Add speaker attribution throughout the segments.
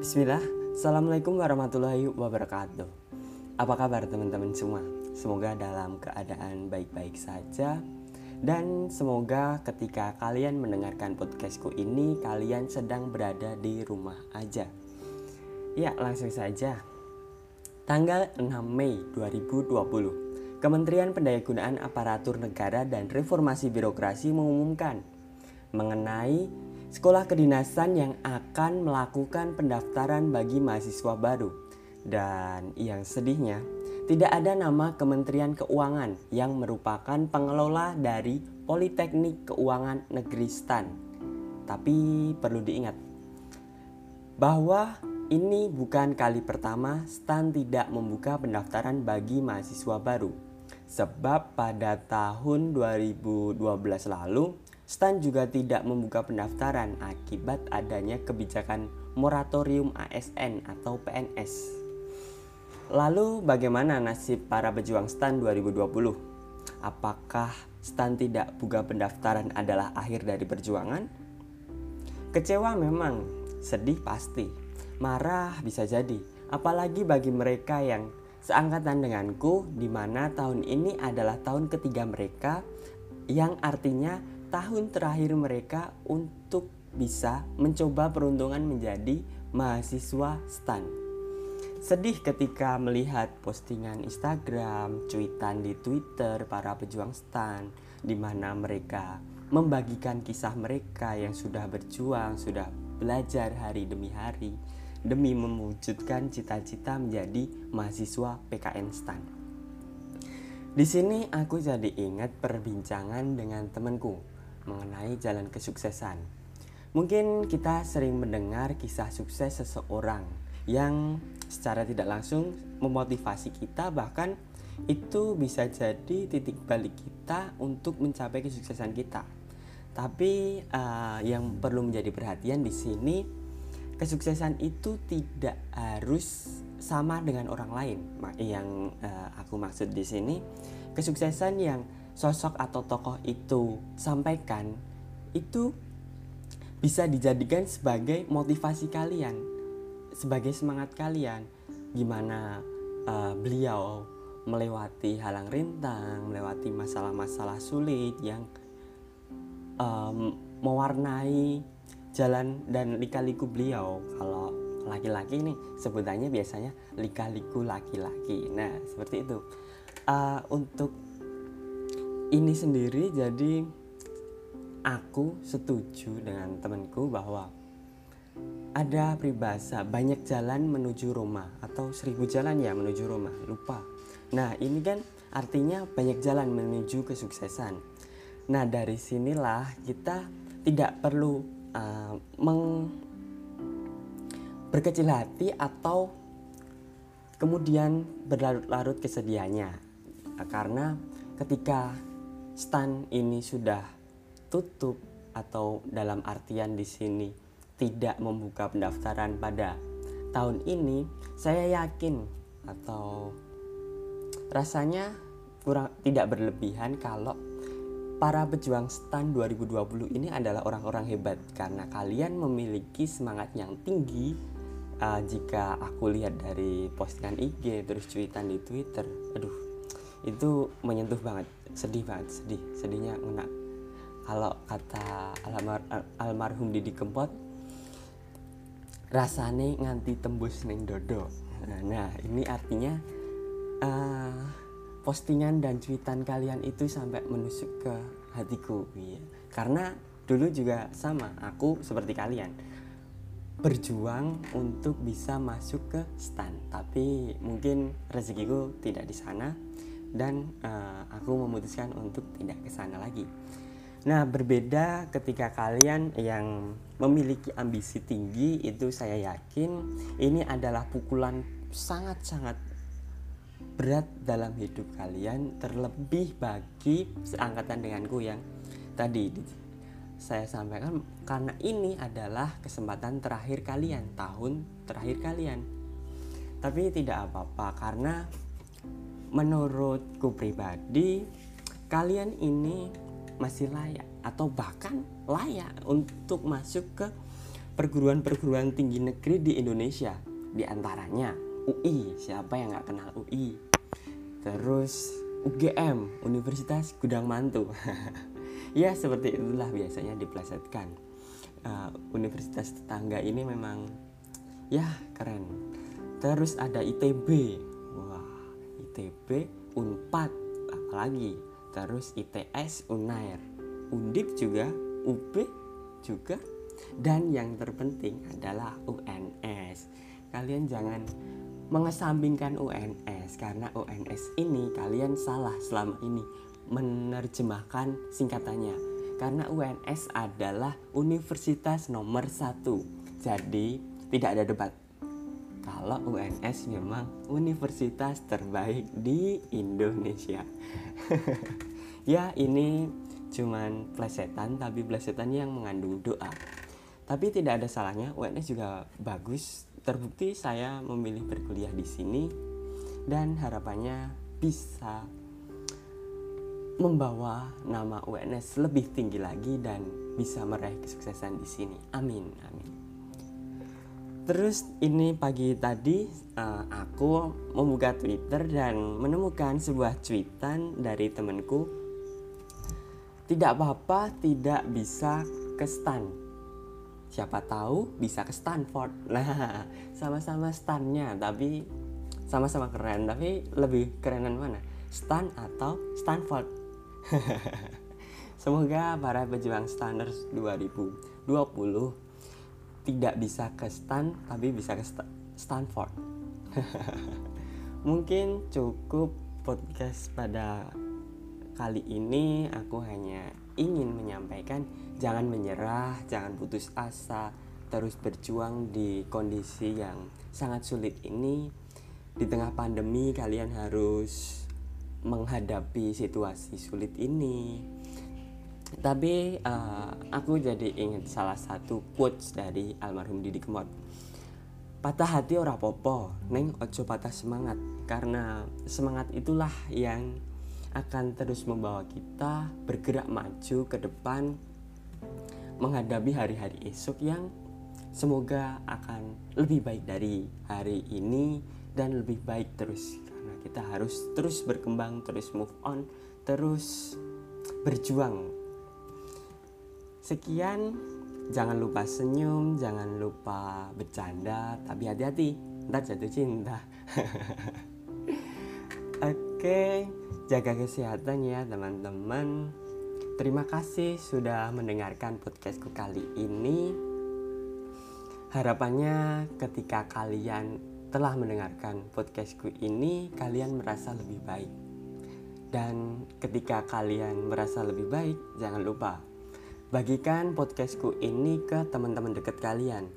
Speaker 1: Bismillah, Assalamualaikum warahmatullahi wabarakatuh. Apa kabar teman-teman semua? Semoga dalam keadaan baik-baik saja. Dan semoga ketika kalian mendengarkan podcastku ini Kalian sedang berada di rumah aja. Ya langsung saja. Tanggal 6 Mei 2020 Kementerian Pendayagunaan Aparatur Negara dan Reformasi Birokrasi mengumumkan mengenai sekolah kedinasan yang akan melakukan pendaftaran bagi mahasiswa baru. Dan yang sedihnya, tidak ada nama Kementerian Keuangan yang merupakan pengelola dari Politeknik Keuangan Negeri STAN. Tapi perlu diingat bahwa ini bukan kali pertama STAN tidak membuka pendaftaran bagi mahasiswa baru. Sebab pada tahun 2012 lalu Stan juga tidak membuka pendaftaran akibat adanya kebijakan moratorium ASN atau PNS. Lalu bagaimana nasib para pejuang STAN 2020? Apakah STAN tidak buka pendaftaran adalah akhir dari perjuangan? Kecewa memang, sedih pasti, marah bisa jadi, apalagi bagi mereka yang seangkatan denganku di mana tahun ini adalah tahun ketiga mereka yang artinya tahun terakhir mereka untuk bisa mencoba peruntungan menjadi mahasiswa STAN. Sedih ketika melihat postingan Instagram, cuitan di Twitter para pejuang STAN di mana mereka membagikan kisah mereka yang sudah berjuang, sudah belajar hari demi hari demi mewujudkan cita-cita menjadi mahasiswa PKN STAN. Di sini aku jadi ingat perbincangan dengan temanku mengenai jalan kesuksesan. Mungkin kita sering mendengar kisah sukses seseorang yang secara tidak langsung memotivasi kita bahkan itu bisa jadi titik balik kita untuk mencapai kesuksesan kita. Tapi uh, yang perlu menjadi perhatian di sini kesuksesan itu tidak harus sama dengan orang lain. Yang uh, aku maksud di sini kesuksesan yang sosok atau tokoh itu sampaikan itu bisa dijadikan sebagai motivasi kalian, sebagai semangat kalian gimana uh, beliau melewati halang rintang, melewati masalah-masalah sulit yang um, mewarnai jalan dan lika-liku beliau. Kalau laki-laki ini sebutannya biasanya lika-liku laki-laki. Nah, seperti itu. Uh, untuk ini sendiri jadi aku setuju dengan temanku bahwa ada peribahasa banyak jalan menuju Roma atau seribu jalan ya menuju Roma. Lupa. Nah ini kan artinya banyak jalan menuju kesuksesan. Nah dari sinilah kita tidak perlu uh, meng berkecil hati atau kemudian berlarut-larut kesedihannya. Karena ketika stan ini sudah tutup atau dalam artian di sini tidak membuka pendaftaran pada tahun ini, saya yakin atau rasanya kurang tidak berlebihan kalau para pejuang stan 2020 ini adalah orang-orang hebat. Karena kalian memiliki semangat yang tinggi uh, jika aku lihat dari postingan IG terus cuitan di Twitter aduh itu menyentuh banget sedih banget sedih. Sedihnya ngena. Kalau kata almar, almarhum Didi Kempot rasane nganti tembus neng dodo. Nah, ini artinya uh, postingan dan cuitan kalian itu sampai menusuk ke hatiku. Ya. karena dulu juga sama aku seperti kalian. Berjuang untuk bisa masuk ke stan. Tapi mungkin rezekiku tidak di sana dan uh, aku memutuskan untuk tidak ke sana lagi. Nah, berbeda ketika kalian yang memiliki ambisi tinggi itu saya yakin ini adalah pukulan sangat-sangat berat dalam hidup kalian terlebih bagi seangkatan denganku yang tadi saya sampaikan karena ini adalah kesempatan terakhir kalian, tahun terakhir kalian. Tapi tidak apa-apa karena menurutku pribadi kalian ini masih layak atau bahkan layak untuk masuk ke perguruan-perguruan tinggi negeri di Indonesia. Di antaranya UI, siapa yang nggak kenal UI? Terus UGM, Universitas Gudang Mantu. ya seperti itulah biasanya diplesetkan. Uh, universitas tetangga ini memang ya keren. Terus ada ITB, ITB, Unpad, apalagi. Terus ITS, Unair, Undip juga, UB juga, dan yang terpenting adalah UNS. Kalian jangan mengesampingkan UNS karena UNS ini kalian salah selama ini menerjemahkan singkatannya. Karena UNS adalah universitas nomor satu. Jadi tidak ada debat kalau UNS memang universitas terbaik di Indonesia ya ini cuman plesetan tapi plesetan yang mengandung doa tapi tidak ada salahnya UNS juga bagus terbukti saya memilih berkuliah di sini dan harapannya bisa membawa nama UNS lebih tinggi lagi dan bisa meraih kesuksesan di sini. Amin, amin. Terus ini pagi tadi uh, aku membuka Twitter dan menemukan sebuah tweetan dari temanku. Tidak apa-apa tidak bisa ke stand siapa tahu bisa ke Stanford. Nah sama-sama stannya tapi sama-sama keren tapi lebih kerenan mana? Stan atau Stanford? Semoga para pejuang standard 2020 tidak bisa ke Stan tapi bisa ke St Stanford mungkin cukup podcast pada kali ini aku hanya ingin menyampaikan jangan menyerah, jangan putus asa, terus berjuang di kondisi yang sangat sulit ini. Di tengah pandemi kalian harus menghadapi situasi sulit ini. Tapi uh, aku jadi ingat salah satu quotes dari almarhum Didi Kempot. Patah hati ora popo, neng ojo patah semangat karena semangat itulah yang akan terus membawa kita bergerak maju ke depan menghadapi hari-hari esok yang semoga akan lebih baik dari hari ini dan lebih baik terus karena kita harus terus berkembang, terus move on, terus berjuang. Sekian, jangan lupa senyum, jangan lupa bercanda, tapi hati-hati, ntar jatuh cinta. Oke, jaga kesehatan ya teman-teman. Terima kasih sudah mendengarkan podcastku kali ini. Harapannya ketika kalian telah mendengarkan podcastku ini, kalian merasa lebih baik. Dan ketika kalian merasa lebih baik, jangan lupa bagikan podcastku ini ke teman-teman dekat kalian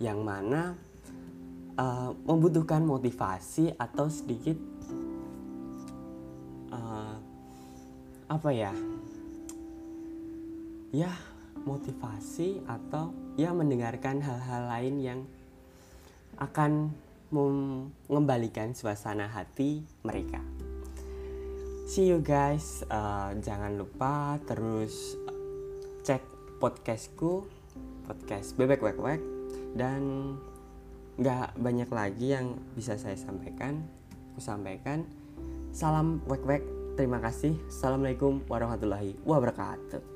Speaker 1: yang mana uh, membutuhkan motivasi atau sedikit uh, apa ya ya motivasi atau ya mendengarkan hal-hal lain yang akan mengembalikan suasana hati mereka. See you guys, uh, jangan lupa terus podcastku, podcast bebek wek wek dan nggak banyak lagi yang bisa saya sampaikan. Aku sampaikan salam wek wek. Terima kasih. Assalamualaikum warahmatullahi wabarakatuh.